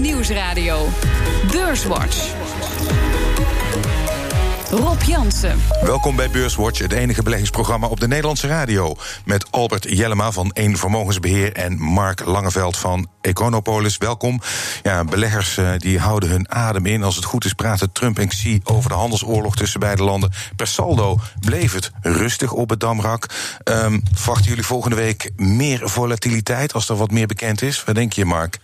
Nieuwsradio. Beurswatch. Rob Jansen. Welkom bij Beurswatch, het enige beleggingsprogramma op de Nederlandse radio. Met Albert Jellema van Eén Vermogensbeheer en Mark Langeveld van Econopolis. Welkom. Ja, beleggers uh, die houden hun adem in. Als het goed is, praten Trump en Xi over de handelsoorlog tussen beide landen. Per saldo bleef het rustig op het Damrak. Um, verwachten jullie volgende week meer volatiliteit als er wat meer bekend is? Wat denk je, Mark?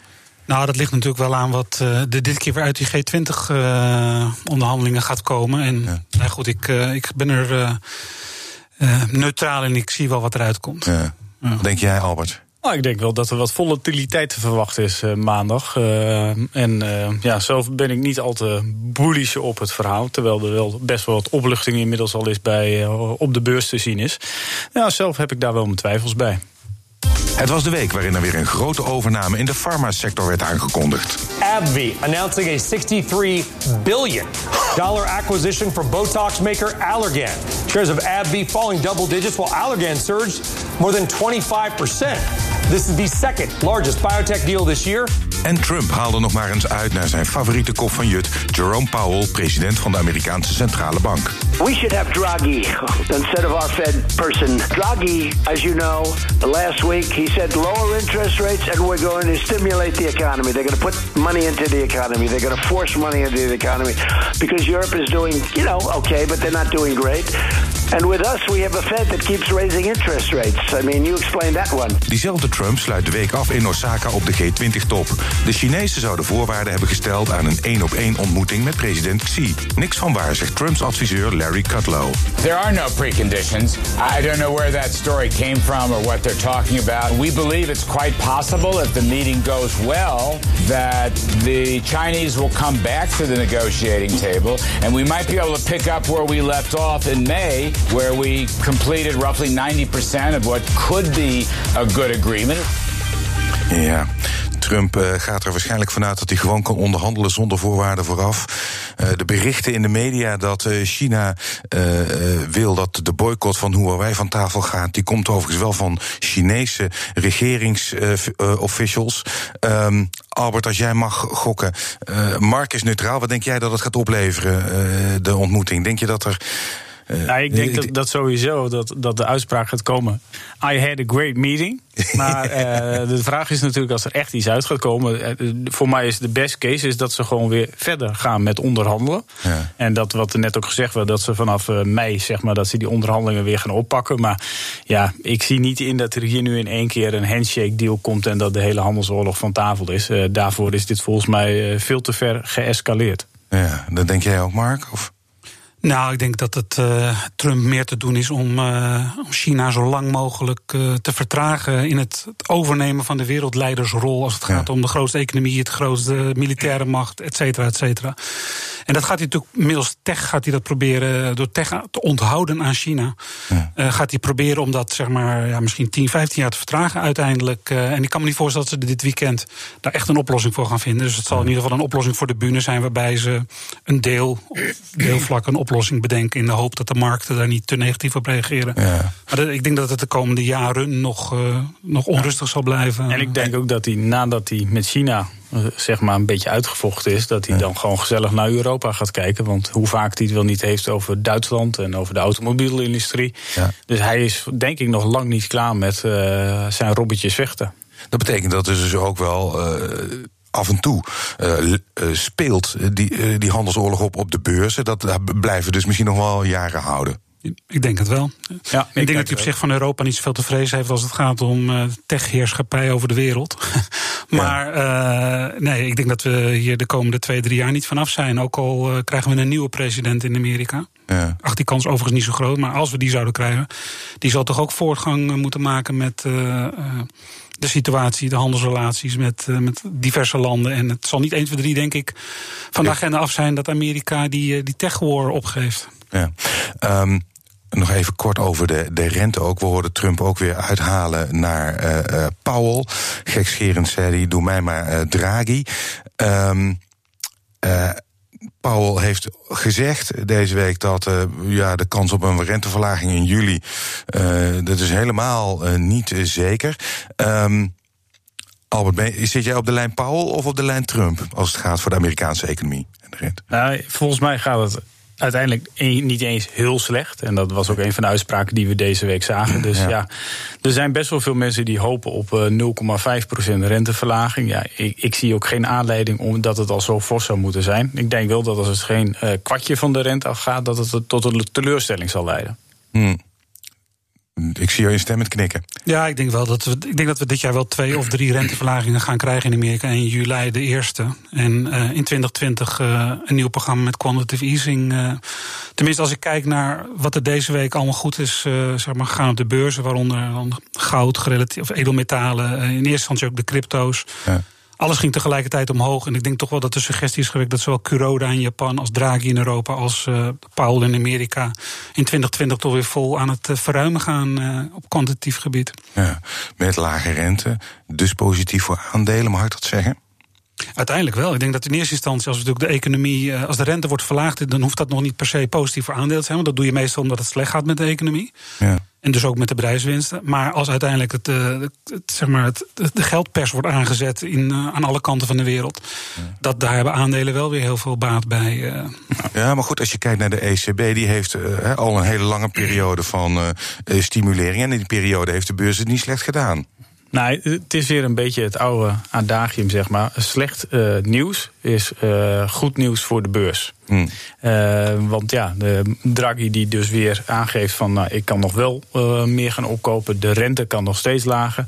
Nou, dat ligt natuurlijk wel aan wat uh, de, dit keer weer uit die G20-onderhandelingen uh, gaat komen. En ja. nou goed, ik, uh, ik ben er neutraal en ik zie wel wat eruit komt. Ja. Wat denk jij, Albert? Nou, ik denk wel dat er wat volatiliteit te verwachten is maandag. en ja, zelf ben ik niet al te bullish op het verhaal. Terwijl er wel best wel wat opluchting inmiddels al is bij, op de beurs te zien is. Ja, zelf heb ik daar wel mijn twijfels bij. Het was de week waarin er weer een grote overname in de farmasector werd aangekondigd. AbbVie announcing a 63 billion dollar acquisition for Botox maker Allergan. Shares of AbbVie falling double digits while Allergan surged more than 25%. This is the second largest biotech deal this year. En Trump haalde nog maar eens uit naar zijn favoriete kop van Jut, Jerome Powell, president van de Amerikaanse Centrale Bank. We should have Draghi instead of our Fed person. Draghi, as you know, last week he said lower interest rates and we're going to stimulate the economy. They're going to put money into the economy. They're going to force money into the economy because Europe is doing, you know, okay, but they're not doing great. And with us, we have a Fed that keeps raising interest rates. I mean, you explain that one. Diezelfde Trump sluit de week af in Osaka op de G20-top. De Chinezen zouden voorwaarden hebben gesteld aan een één-op-één ontmoeting met president Xi. Niks van waar, zegt Trumps adviseur Larry Kudlow. There are no preconditions. I don't know where that story came from or what they're talking about. We believe it's quite possible if the meeting goes well that the Chinese will come back to the negotiating table and we might be able to pick up where we left off in May where we completed roughly 90% of what could be a good agreement. Ja, Trump uh, gaat er waarschijnlijk vanuit dat hij gewoon kan onderhandelen zonder voorwaarden vooraf. Uh, de berichten in de media dat uh, China wil dat de boycott van Huawei van tafel gaat, die komt overigens wel van Chinese regeringsofficials. Um, Albert, als jij mag gokken, Mark is neutraal. Wat denk jij dat het gaat opleveren, de ontmoeting? Denk je dat er. Uh, nou, ik denk dat, dat sowieso dat, dat de uitspraak gaat komen. I had a great meeting. Maar uh, de vraag is natuurlijk als er echt iets uit gaat komen. Uh, voor mij is de best case is dat ze gewoon weer verder gaan met onderhandelen. Ja. En dat wat er net ook gezegd werd, dat ze vanaf mei zeg maar dat ze die onderhandelingen weer gaan oppakken. Maar ja, ik zie niet in dat er hier nu in één keer een handshake deal komt en dat de hele handelsoorlog van tafel is. daarvoor is dit volgens mij veel te ver geëscaleerd. Ja, dat denk jij ook, Mark? Of? Nou, ik denk dat het uh, Trump meer te doen is om, uh, om China zo lang mogelijk uh, te vertragen in het, overnemen van de wereldleidersrol als het gaat om de grootste economie, het grootste militaire macht, et cetera, et cetera. En dat gaat hij natuurlijk middels tech gaat hij dat proberen door tech te onthouden aan China. Ja. gaat hij proberen om dat zeg maar ja, misschien 10, 15 jaar te vertragen uiteindelijk. en ik kan me niet voorstellen dat ze dit weekend daar echt een oplossing voor gaan vinden. Dus het zal in ieder geval een oplossing voor de bühne zijn waarbij ze een deel, deelvlak, een oplossing bedenken in de hoop dat de markten daar niet te negatief op reageren. Ja. Maar ik denk dat het de komende jaren nog, uh, nog onrustig ja. zal blijven. En ik denk ook dat hij nadat hij met China zeg maar een beetje uitgevochten is, dat hij dan gewoon gezellig naar Europa gaat kijken. Want hoe vaak hij het wel niet heeft over Duitsland en over de automobielindustrie. Dus hij is denk ik nog lang niet klaar met uh, zijn robbetjes vechten. Dat betekent dat dus ook wel af en toe uh, uh, speelt die, uh, die handelsoorlog op op de beurzen. Dat blijven dus misschien nog wel jaren houden. Ik denk het wel. Ja, ik, ik denk dat hij op zich van Europa niet zoveel te vrezen heeft als het gaat om uh, techheerschappij over de wereld. maar ja. uh, nee, ik denk dat we hier de komende twee, drie jaar niet vanaf zijn. Ook al uh, krijgen we een nieuwe president in Amerika. Ja. Ach, die kans overigens niet zo groot. Maar als we die zouden krijgen, die zal toch ook voortgang moeten maken met de situatie, de handelsrelaties met, uh, met diverse landen. En het zal niet 1, 2, 3, denk ik, van de agenda af zijn dat Amerika die, die tech war opgeeft. Ja. Um, nog even kort over de, de rente ook. We hoorden Trump ook weer uithalen naar uh, Powell. Gekscherend zei hij, doe mij maar uh, Draghi. Um, Powell heeft gezegd deze week dat ja, de kans op een renteverlaging in juli, dat is helemaal niet zeker. Um, Albert, zit jij op de lijn Powell of op de lijn Trump als het gaat voor de Amerikaanse economie en de rente? Nou, volgens mij gaat het uiteindelijk niet eens heel slecht. En dat was ook een van de uitspraken die we deze week zagen. Dus ja, er zijn best wel veel mensen die hopen op 0,5% eh, renteverlaging. Ja, ik, ik, zie ook geen aanleiding omdat het al zo fors zou moeten zijn. Ik denk wel dat als het geen uh, kwartje van de rente afgaat, dat het tot een teleurstelling zal leiden. Hmm. Ik zie jou instemmend knikken. Ja, ik denk wel dat we, ik denk dat we dit jaar wel twee of drie renteverlagingen gaan krijgen in Amerika. In juli de eerste. En uh, in 2020 uh, een nieuw programma met quantitative easing. Uh, tenminste, als ik kijk naar wat er deze week allemaal goed is zeg maar, gegaan op de beurzen, waaronder goud, of edelmetalen, in eerste instantie ook de crypto's. Ja. Alles ging tegelijkertijd omhoog. En ik denk toch wel dat de suggestie is gewekt dat zowel Kuroda in Japan als Draghi in Europa als uh, Powell in Amerika in 2020 toch weer vol aan het uh, verruimen gaan uh, op kwantitatief gebied. Ja, met lage rente, dus positief voor aandelen, mag ik dat zeggen? Uiteindelijk wel. Ik denk dat in eerste instantie, als natuurlijk de economie, als de rente wordt verlaagd, dan hoeft dat nog niet per se positief voor aandelen te zijn. Want dat doe je meestal omdat het slecht gaat met de economie. Ja. En dus ook met de bedrijfswinsten. Maar als uiteindelijk het, het, zeg maar het, de geldpers wordt aangezet in, uh, aan alle kanten van de wereld. Dat, daar hebben aandelen wel weer heel veel baat bij. Uh. Ja, maar goed, als je kijkt naar de ECB, die heeft al een hele lange periode van stimulering. En in die periode heeft de beurs het niet slecht gedaan. Nou, het is weer een beetje het oude adagium, zeg maar. Slecht uh, nieuws is uh, goed nieuws voor de beurs. Hmm. Uh, want ja, de Draghi die dus weer aangeeft van... nou, ik kan nog wel meer gaan opkopen, de rente kan nog steeds lager.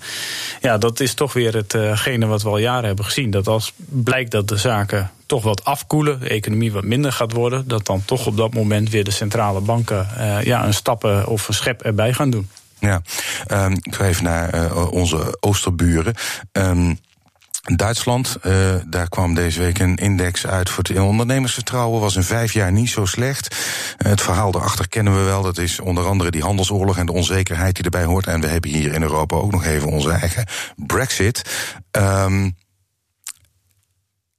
Ja, dat is toch weer hetgene wat we al jaren hebben gezien. Dat als blijkt dat de zaken toch wat afkoelen, de economie wat minder gaat worden... dat dan toch op dat moment weer de centrale banken ja, een stappen of een schep erbij gaan doen. Ja, um, ik ga even naar uh, onze oosterburen. Um, Duitsland, uh, daar kwam deze week een index uit voor het ondernemersvertrouwen. Was in vijf jaar niet zo slecht. Uh, het verhaal daarachter kennen we wel. Dat is onder andere die handelsoorlog en de onzekerheid die erbij hoort. En we hebben hier in Europa ook nog even onze eigen Brexit. Um,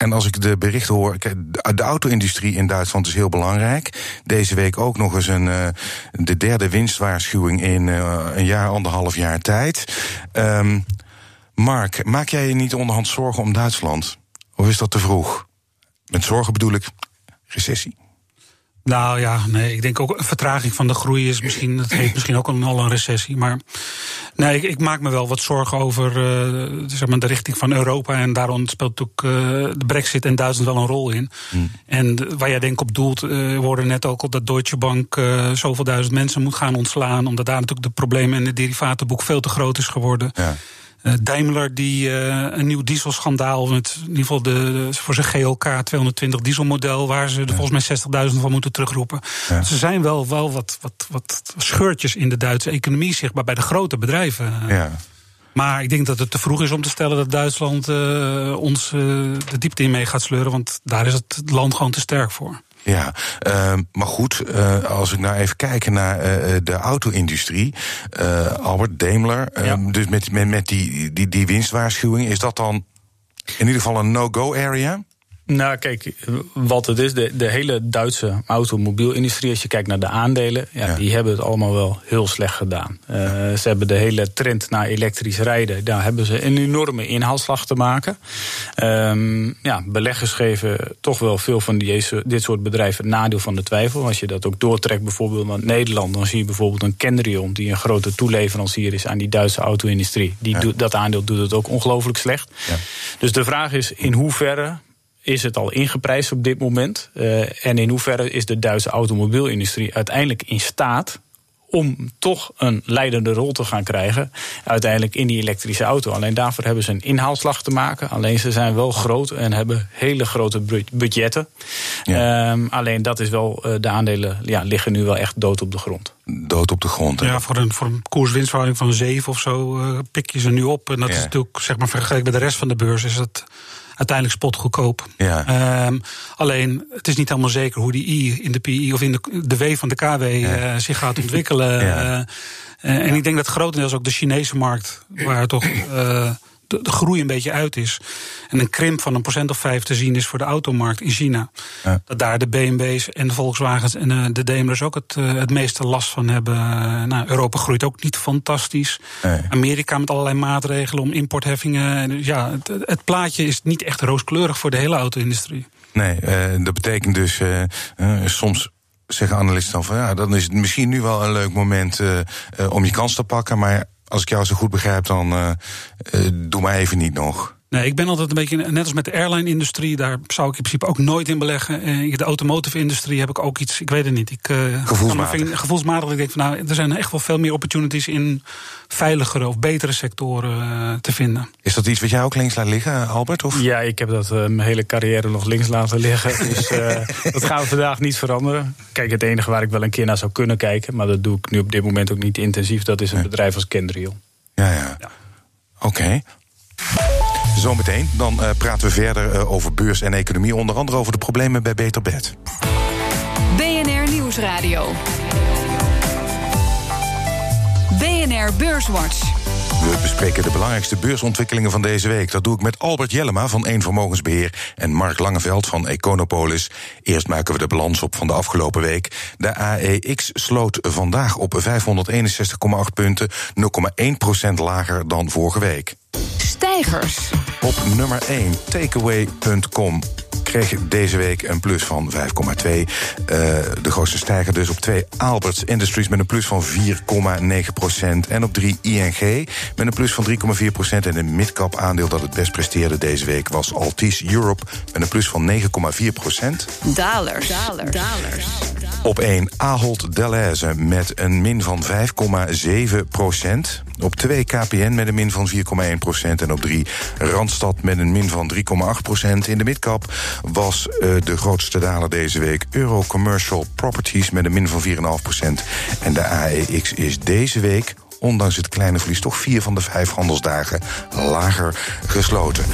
en als ik de berichten hoor, de auto-industrie in Duitsland is heel belangrijk. Deze week ook nog eens een, uh, de derde winstwaarschuwing in uh, een jaar, anderhalf jaar tijd. Um, Mark, maak jij je niet onderhand zorgen om Duitsland? Of is dat te vroeg? Met zorgen bedoel ik recessie. Nou ja, nee, ik denk ook een vertraging van de groei is misschien, het heet misschien ook al een recessie. Maar nee, ik, ik maak me wel wat zorgen over uh, zeg maar de richting van Europa. En daarom speelt ook uh, de brexit en Duitsland wel een rol in. Hmm. En waar jij denk ik op doelt, uh, we hoorden net ook al dat Deutsche Bank zoveel duizend mensen moet gaan ontslaan. Omdat daar natuurlijk de problemen in het derivatenboek veel te groot is geworden. Ja. Uh, Daimler die uh, een nieuw dieselschandaal met in ieder geval de, voor zijn GLK 220 dieselmodel waar ze er volgens mij 60.000 van moeten terugroepen. Ja. Ze zijn wel, wel wat, wat, wat scheurtjes in de Duitse economie zichtbaar bij de grote bedrijven. Ja. Maar ik denk dat het te vroeg is om te stellen dat Duitsland uh, ons de diepte in mee gaat sleuren, want daar is het land gewoon te sterk voor. Ja, uh, maar goed, uh, als ik nou even kijk naar uh, de auto-industrie, Albert Daimler, ja. dus met, met, met die, die, die winstwaarschuwing, is dat dan in ieder geval een no-go area? Nou, kijk, wat het is, de, de hele Duitse automobielindustrie, als je kijkt naar de aandelen, ja, die hebben het allemaal wel heel slecht gedaan. Uh, ze hebben de hele trend naar elektrisch rijden, daar hebben ze een enorme inhaalslag te maken. Um, ja, beleggers geven toch wel veel van deze, dit soort bedrijven het nadeel van de twijfel. Als je dat ook doortrekt bijvoorbeeld naar Nederland, dan zie je bijvoorbeeld een Kendrion, die een grote toeleverancier is aan die Duitse auto-industrie. Die ja. doet, dat aandeel doet het ook ongelooflijk slecht. Ja. Dus de vraag is in hoeverre is het al ingeprijsd op dit moment? Uh, en in hoeverre is de Duitse automobielindustrie uiteindelijk in staat om toch een leidende rol te gaan krijgen, uiteindelijk in die elektrische auto. Alleen daarvoor hebben ze een inhaalslag te maken. Alleen ze zijn wel groot en hebben hele grote budgetten. Ja. Um, alleen dat is wel, uh, de aandelen ja, liggen nu wel echt dood op de grond. Dood op de grond. Ja, voor een, voor een koerswinstverhouding van 7 of zo uh, pik je ze nu op. En dat ja. is natuurlijk, zeg maar, vergeleken met de rest van de beurs, is het uiteindelijk spotgoedkoop. Ja. Um, alleen, het is niet helemaal zeker hoe die I in de PI of in de, de W van de KW ja. uh, zich gaat ontwikkelen. ja. uh, en ik denk dat grotendeels ook de Chinese markt, waar toch de, de, groei een beetje uit is. En een krimp van een procent of vijf te zien is voor de automarkt in China. Ja. Dat daar de BMW's en de Volkswagens en eh, de Daimlers ook het, uh, het meeste last van hebben. Nou, Europa groeit ook niet fantastisch. Nee. Amerika met allerlei maatregelen om importheffingen. Ja, het, het, plaatje is niet echt rooskleurig voor de hele auto-industrie. Nee, uh, dat betekent dus soms zeggen analisten dan van ja, dan is het misschien nu wel een leuk moment om je kans te pakken. Maar als ik jou zo goed begrijp, dan uh, doe maar even niet nog. Nee, ik ben altijd een beetje, net als met de airline-industrie, daar zou ik in principe ook nooit in beleggen. In de automotive-industrie heb ik ook iets, ik weet het niet. Ik, uh, gevoelsmatig. gevoelsmatig. Ik denk van nou, er zijn echt wel veel meer opportunities in veiligere of betere sectoren uh, te vinden. Is dat iets wat jij ook links laat liggen, Albert? Of? Ja, ik heb dat uh, mijn hele carrière nog links laten liggen. dus dat gaan we vandaag niet veranderen. Kijk, het enige waar ik wel een keer naar zou kunnen kijken, maar dat doe ik nu op dit moment ook niet intensief, dat is een nee. bedrijf als Kendriel. Ja, ja. ja. Oké. Okay. Zometeen dan uh, praten we verder uh, over beurs en economie. Onder andere over de problemen bij Beter Bed. BNR Nieuwsradio. BNR Beurswatch. We bespreken de belangrijkste beursontwikkelingen van deze week. Dat doe ik met Albert Jellema van Eén Vermogensbeheer en Mark Langeveld van Econopolis. Eerst maken we de balans op van de afgelopen week. De AEX sloot vandaag op 561,8 punten, 0,1% lager dan vorige week. Stijgers. Op nummer 1, takeaway.com kreeg deze week een plus van 5,2. Uh, de grootste stijger dus op 2 Alberts Industries met een plus van 4,9% En op 3 ING met een plus van 3,4% En een midcap aandeel dat het best presteerde deze week was Altis Europe met een plus van 9,4 Dalers. Dalers. Dalers. Op 1 Ahold Delhaize met een min van 5,7 Op 2 KPN met een min van 4,1% En op 3 Randstad met een min van 3,8% In de midcap was uh, de grootste daler deze week Euro Commercial Properties met een min van 4,5% En de AEX is deze week ondanks het kleine verlies toch vier van de vijf handelsdagen lager gesloten.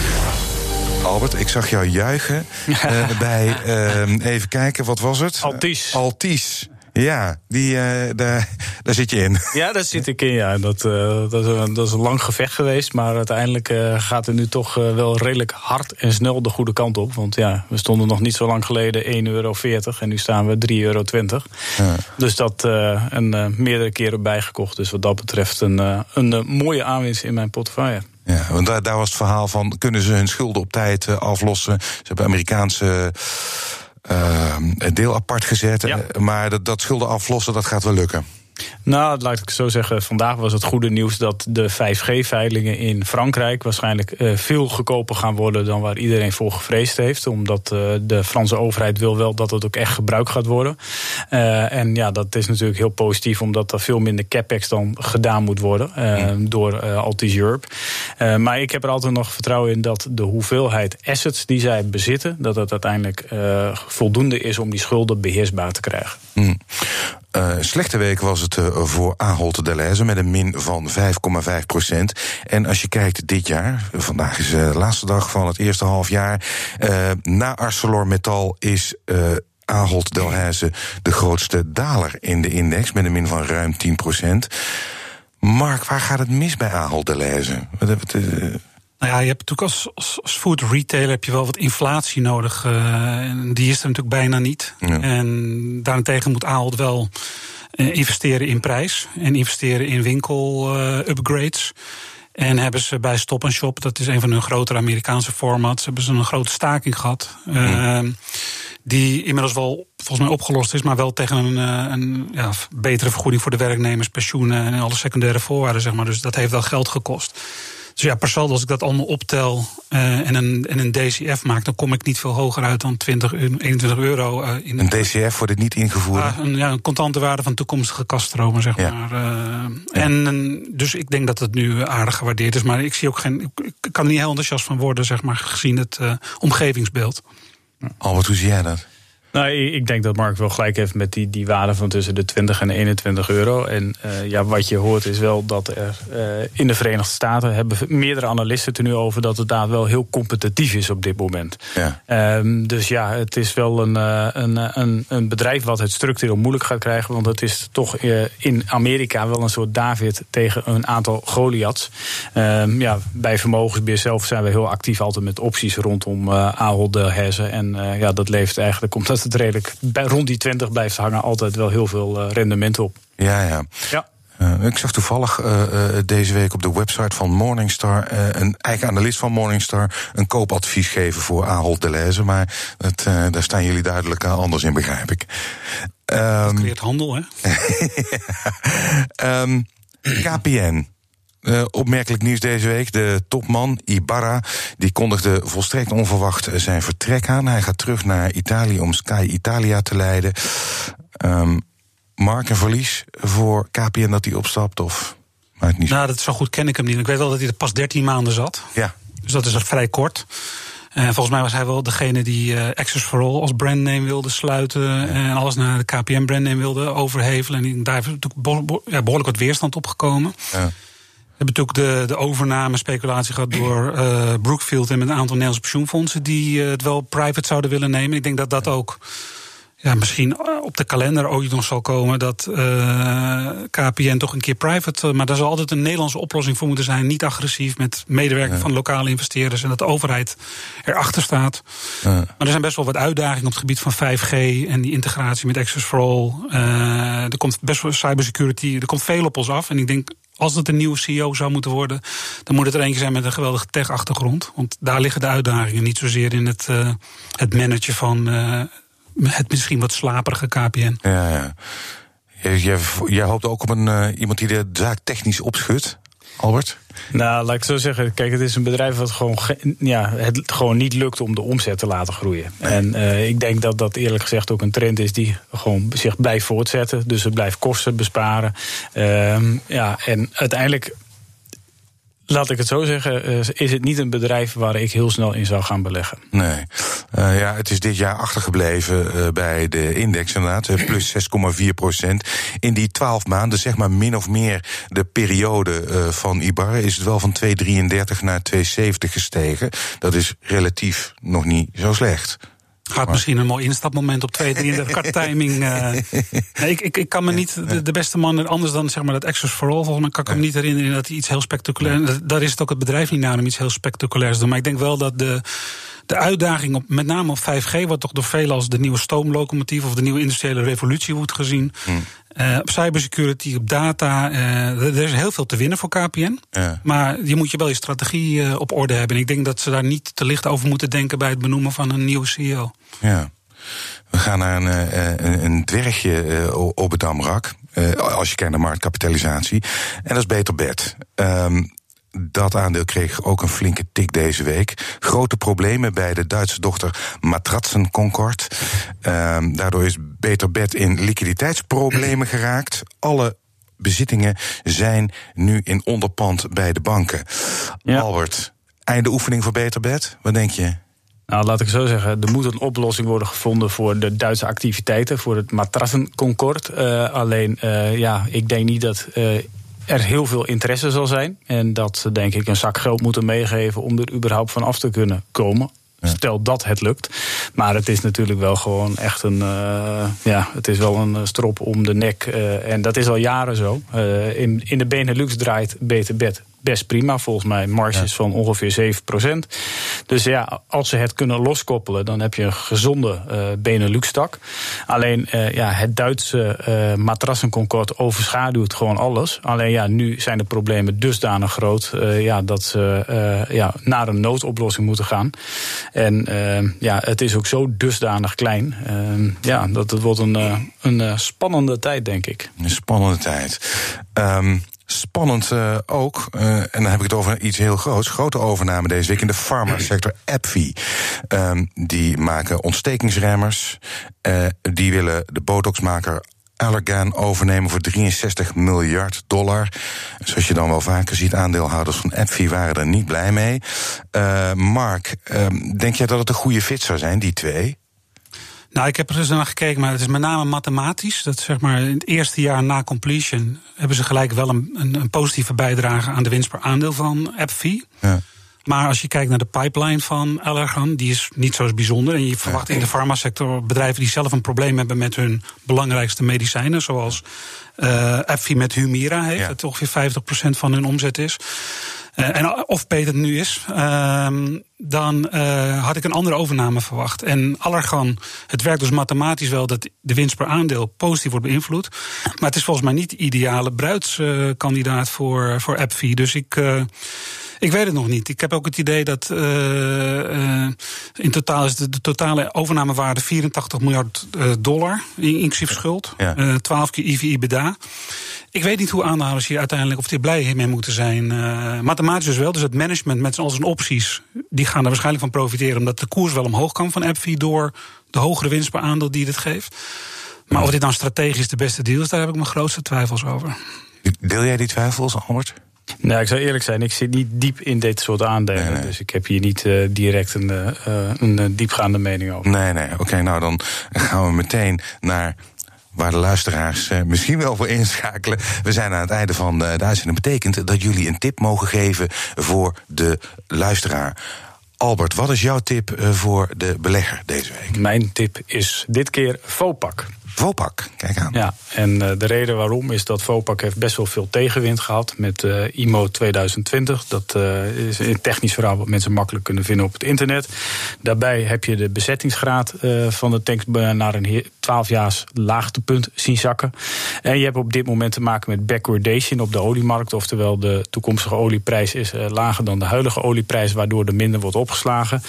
Albert, ik zag jou juichen uh, bij, uh, even kijken, wat was het? Altis. Altis. Ja, die, uh, daar, daar zit je in. Ja, daar zit ik in, ja. Dat, uh, dat, is, een, dat is een lang gevecht geweest. Maar uiteindelijk uh, gaat het nu toch wel redelijk hard en snel de goede kant op. Want ja, we stonden nog niet zo lang geleden 1,40 euro. En nu staan we 3,20 euro. Ja. Dus dat een meerdere keren bijgekocht. Dus wat dat betreft een, een mooie aanwinst in mijn portefeuille. Ja, want daar, daar was het verhaal van: kunnen ze hun schulden op tijd aflossen? Ze hebben Amerikaanse deel apart gezet. Ja. Maar dat, dat schulden aflossen, dat gaat wel lukken. Nou, laat ik zo zeggen. Vandaag was het goede nieuws dat de 5G-veilingen in Frankrijk waarschijnlijk uh, veel goedkoper gaan worden dan waar iedereen voor gevreesd heeft. Omdat uh, de Franse overheid wil wel dat het ook echt gebruikt gaat worden. Uh, en ja, dat is natuurlijk heel positief, omdat er veel minder capex dan gedaan moet worden mm. door Altis Europe. maar ik heb er altijd nog vertrouwen in dat de hoeveelheid assets die zij bezitten, dat het uiteindelijk voldoende is om die schulden beheersbaar te krijgen. Mm. Uh, slechte week was het uh, voor Ahold Delhaize met een min van 5,5 procent. En als je kijkt dit jaar, vandaag is de laatste dag van het eerste half jaar. na ArcelorMittal is Ahold Delhaize de grootste daler in de index met een min van ruim 10 procent. Mark, waar gaat het mis bij Ahold Delhaize? Nou ja, je hebt natuurlijk als, als, als, food retailer heb je wel wat inflatie nodig. En die is er natuurlijk bijna niet. Ja. En daarentegen moet Ahold wel uh, investeren in prijs en investeren in winkel-upgrades. Uh, en hebben ze bij Stop Shop, dat is een van hun grotere Amerikaanse formats, hebben ze een grote staking gehad. Mm. Die inmiddels wel volgens mij opgelost is, maar wel tegen een, een ja, betere vergoeding voor de werknemers, pensioenen en alle secundaire voorwaarden, zeg maar. Dus dat heeft wel geld gekost. Dus ja, per saldo, als ik dat allemaal optel uh, en, een, en een DCF maak, dan kom ik niet veel hoger uit dan 20, 21 euro. Uh, in een DCF wordt het niet ingevoerd? Uh, een, ja, een contante waarde van toekomstige kaststromen, zeg ja. maar. Ja. En dus ik denk dat het nu aardig gewaardeerd is. Maar ik zie ook geen. Ik kan er niet heel enthousiast van worden, zeg maar, gezien het omgevingsbeeld. Albert, hoe zie jij dat? Nou, ik denk dat Mark wel gelijk heeft met die, die waarde van tussen de 20 en 21 euro. En uh, ja, wat je hoort is wel dat er uh, in de Verenigde Staten hebben meerdere analisten het er nu over dat het daar wel heel competitief is op dit moment. Ja. Um, dus ja, het is wel een, uh, een, een, een, bedrijf wat het structureel moeilijk gaat krijgen. Want het is toch in Amerika wel een soort David tegen een aantal Goliaths. Um, ja, bij Vermogensbeheer zelf zijn we heel actief altijd met opties rondom Ahold Delhaize. En ja, dat levert eigenlijk, omdat het redelijk bij, rond die 20 blijft hangen, altijd wel heel veel uh, rendement op. Ja, ja. ja. Uh, ik zag toevallig uh, deze week op de website van Morningstar een eigen analist van Morningstar een koopadvies geven voor Ahold Delhaize, maar het, daar staan jullie duidelijk anders in, begrijp ik. Um, dat creëert handel, hè? um, KPN. Uh, opmerkelijk nieuws deze week. De topman Ibarra die kondigde volstrekt onverwacht zijn vertrek aan. Hij gaat terug naar Italië om Sky Italia te leiden. Um, Mark, een verlies voor KPN dat hij opstapt? Of maakt niet Nou, dat zo goed ken ik hem niet. Ik weet wel dat hij er pas 13 maanden zat. Ja. Dus dat is er vrij kort. En uh, volgens mij was hij wel degene die uh, Access for All als brandname wilde sluiten. Ja. En alles naar de KPN brandname wilde overhevelen. En daar is natuurlijk behoorlijk wat weerstand op gekomen. Ja. We hebben natuurlijk de, de overname speculatie gehad door uh, Brookfield en met een aantal Nederlandse pensioenfondsen die uh, het wel private zouden willen nemen. Ik denk dat dat ook ja, misschien op de kalender ooit nog zal komen dat uh, KPN toch een keer private. Maar daar zal altijd een Nederlandse oplossing voor moeten zijn. Niet agressief met medewerking ja. van lokale investeerders en dat de overheid erachter staat. Ja. Maar er zijn best wel wat uitdagingen op het gebied van 5G en die integratie met Access for All. er komt best wel cybersecurity, er komt veel op ons af. En ik denk als het een nieuwe CEO zou moeten worden, dan moet het er eentje zijn met een geweldige tech-achtergrond. Want daar liggen de uitdagingen, niet zozeer in het, uh, het managen van uh, het misschien wat slaperige KPN. Ja, ja. Jij, jij hoopt ook op een, uh, iemand die de zaak technisch opschudt, Albert? Nou, laat ik zo zeggen. Kijk, het is een bedrijf wat gewoon, ja, het gewoon niet lukt om de omzet te laten groeien. En uh, ik denk dat dat eerlijk gezegd ook een trend is die gewoon zich blijft voortzetten. Dus het blijft kosten besparen. Uh, ja, en uiteindelijk Laat ik het zo zeggen, eh, is het niet een bedrijf waar ik heel snel in zou gaan beleggen. Nee. Uh, ja, het is dit jaar achtergebleven uh, bij de index inderdaad. Plus 6,4 procent. In die 12 maanden, zeg maar min of meer de periode van Ibarra... is het wel van 2,33 naar 2,70 gestegen. Dat is relatief nog niet zo slecht. Gaat misschien een mooi instapmoment op 2, 33 qua timing. Uh, nee, ik, ik, ik kan me niet de, de, beste man anders dan zeg maar dat Access for All. Volgens mij kan ik me niet herinneren dat hij iets heel spectaculair. Daar is het ook het bedrijf niet naar om iets heel spectaculairs te doen. Maar ik denk wel dat de de uitdaging op met name op 5G, wat toch door velen als de nieuwe stoomlocomotief of de nieuwe industriële revolutie wordt gezien. Hmm. Uh, op cybersecurity, op data. Uh, er is heel veel te winnen voor KPN. Ja. Maar je moet je wel je strategie uh, op orde hebben. En ik denk dat ze daar niet te licht over moeten denken bij het benoemen van een nieuwe CEO. Ja. We gaan naar een, een, een dwergje op het Damrak. als je kijkt naar marktkapitalisatie. En dat is Beter Bed. Um, dat aandeel kreeg ook een flinke tik deze week. Grote problemen bij de Duitse dochter Matratsen Concord. Um, daardoor is Beter Bed in liquiditeitsproblemen geraakt. Alle bezittingen zijn nu in onderpand bij de banken. Ja. Albert, einde oefening voor Beter Bed? Wat denk je? Nou, laat ik zo zeggen. Er moet een oplossing worden gevonden voor de Duitse activiteiten, voor het matrassenconcord. Uh, alleen, uh, ja, ik denk niet dat uh, er heel veel interesse zal zijn. En dat ze denk ik een zak geld moeten meegeven om er überhaupt van af te kunnen komen. Stel dat het lukt. Maar het is natuurlijk wel gewoon echt een. Uh, ja, het is wel een strop om de nek. Uh, en dat is al jaren zo. Uh, in, in de Benelux draait beter bed best prima. Volgens mij marges ja. van ongeveer 7%. Dus ja, als ze het kunnen loskoppelen, dan heb je een gezonde uh, Benelux-tak. Alleen uh, ja, het Duitse uh, matrassenconcord overschaduwt gewoon alles. Alleen ja, nu zijn de problemen dusdanig groot ja, dat ze ja, naar een noodoplossing moeten gaan. En ja, het is ook zo dusdanig klein. ja, dat het wordt een, een spannende tijd, denk ik. Een spannende tijd. Um, Spannend uh, ook, uh, en dan heb ik het over iets heel groots. Grote overname deze week in de farmasector. AbbVie. Um, die maken ontstekingsremmers. Uh, die willen de botoxmaker Allergan overnemen voor 63 miljard dollar. Zoals je dan wel vaker ziet, aandeelhouders van AbbVie waren er niet blij mee. Mark, denk jij dat het een goede fit zou zijn, die twee? Nou, ik heb er eens naar gekeken, maar het is met name mathematisch. Dat zeg maar in het eerste jaar na completion hebben ze gelijk wel een, een, een positieve bijdrage aan de winst per aandeel van AppFi. Ja. Maar als je kijkt naar de pipeline van Allergan, die is niet zo bijzonder. En je verwacht in de farmasector bedrijven die zelf een probleem hebben met hun belangrijkste medicijnen, zoals uh, AbbVie met Humira heeft, ja. dat ongeveer 50% van hun omzet is. Uh, en of Peter nu is, uh, dan uh, had ik een andere overname verwacht. En Allergan, het werkt dus mathematisch wel dat de winst per aandeel positief wordt beïnvloed. Maar het is volgens mij niet de ideale bruidskandidaat voor, voor AbbVie. Dus ik. Ik weet het nog niet. Ik heb ook het idee dat uh, uh, in totaal is de, de, totale overnamewaarde 84 miljard uh, dollar, inclusief schuld. Ja. 12 keer EV-EBITDA. Ik weet niet hoe aandeelhouders hier uiteindelijk of die blij mee moeten zijn. mathematisch dus wel. Dus het management met al zijn opties, die gaan er waarschijnlijk van profiteren, omdat de koers wel omhoog kan van AppFi door de hogere winst per aandeel die dit geeft. Maar of dit dan strategisch de beste deal is, daar heb ik mijn grootste twijfels over. Deel jij die twijfels, Albert? Nou, ik zou eerlijk zijn, ik zit niet diep in dit soort aandelen. Dus ik heb hier niet uh, direct een, uh, een diepgaande mening over. Nee, nee. Oké, nou dan gaan we meteen naar waar de luisteraars misschien wel voor inschakelen. We zijn aan het einde van de, uitzending. betekent dat jullie een tip mogen geven voor de luisteraar. Albert, wat is jouw tip voor de belegger deze week? Mijn tip is dit keer Fopak. Vopak, kijk aan. Ja, en uh, de reden waarom is dat Vopak heeft best wel veel tegenwind gehad met uh, IMO 2020. Dat uh, is een technisch verhaal wat mensen makkelijk kunnen vinden op het internet. Daarbij heb je de bezettingsgraad van de tanks naar een 12-jaars laagtepunt zien zakken. En je hebt op dit moment te maken met backwardation op de oliemarkt. Oftewel, de toekomstige olieprijs is lager dan de huidige olieprijs, waardoor er minder wordt opgeslagen.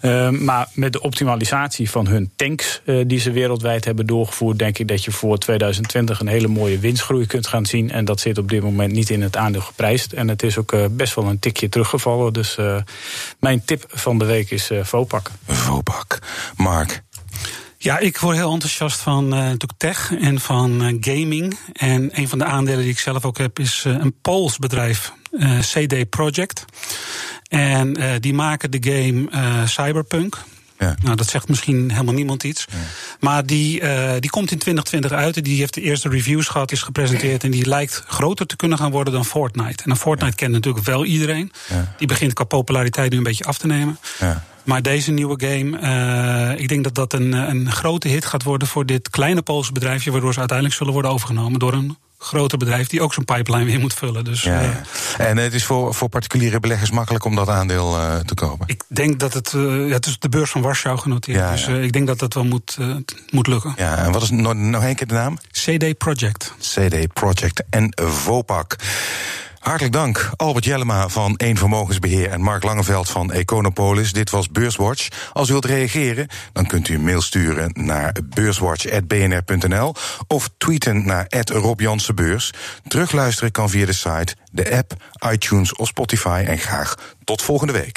Ehm, maar met de optimalisatie van hun tanks die ze wereldwijd hebben doorgevoerd denk ik dat je voor 2020 een hele mooie winstgroei kunt gaan zien. En dat zit op dit moment niet in het aandeel geprijsd. En het is ook uh, best wel een tikje teruggevallen. Dus uh, mijn tip van de week is Vopak. Vopak. Mark. Ja, ik word heel enthousiast van uh, tech en van uh, gaming. En een van de aandelen die ik zelf ook heb is uh, een Pools bedrijf, CD Projekt. En die maken de game Cyberpunk. Ja. Nou, dat zegt misschien helemaal niemand iets. Maar die, uh, die komt in 2020 uit. En die heeft de eerste reviews gehad, is gepresenteerd. En die lijkt groter te kunnen gaan worden dan Fortnite. En dan Fortnite kent natuurlijk wel iedereen. Die begint qua populariteit nu een beetje af te nemen. Maar deze nieuwe game, uh, ik denk dat dat een, een grote hit gaat worden voor dit kleine Poolse bedrijfje. Waardoor ze uiteindelijk zullen worden overgenomen door een groter bedrijf die ook zo'n pipeline weer moet vullen. Dus, ja, ja. Eh, en het is voor, voor particuliere beleggers makkelijk om dat aandeel uh, te kopen? Ik denk dat het, uh, het is de beurs van Warschau genoteerd. Ja, dus ik denk dat dat wel moet, moet lukken. Ja, en wat is nog, nog één keer de naam? CD Project. CD Project en Vopak. Hartelijk dank, Albert Jellema van Eén Vermogensbeheer en Mark Langeveld van Econopolis. Dit was Beurswatch. Als u wilt reageren, dan kunt u een mail sturen naar beurswatch.bnr.nl of tweeten naar Rob Beurs. Terugluisteren kan via de site, de app, iTunes of Spotify. En graag tot volgende week.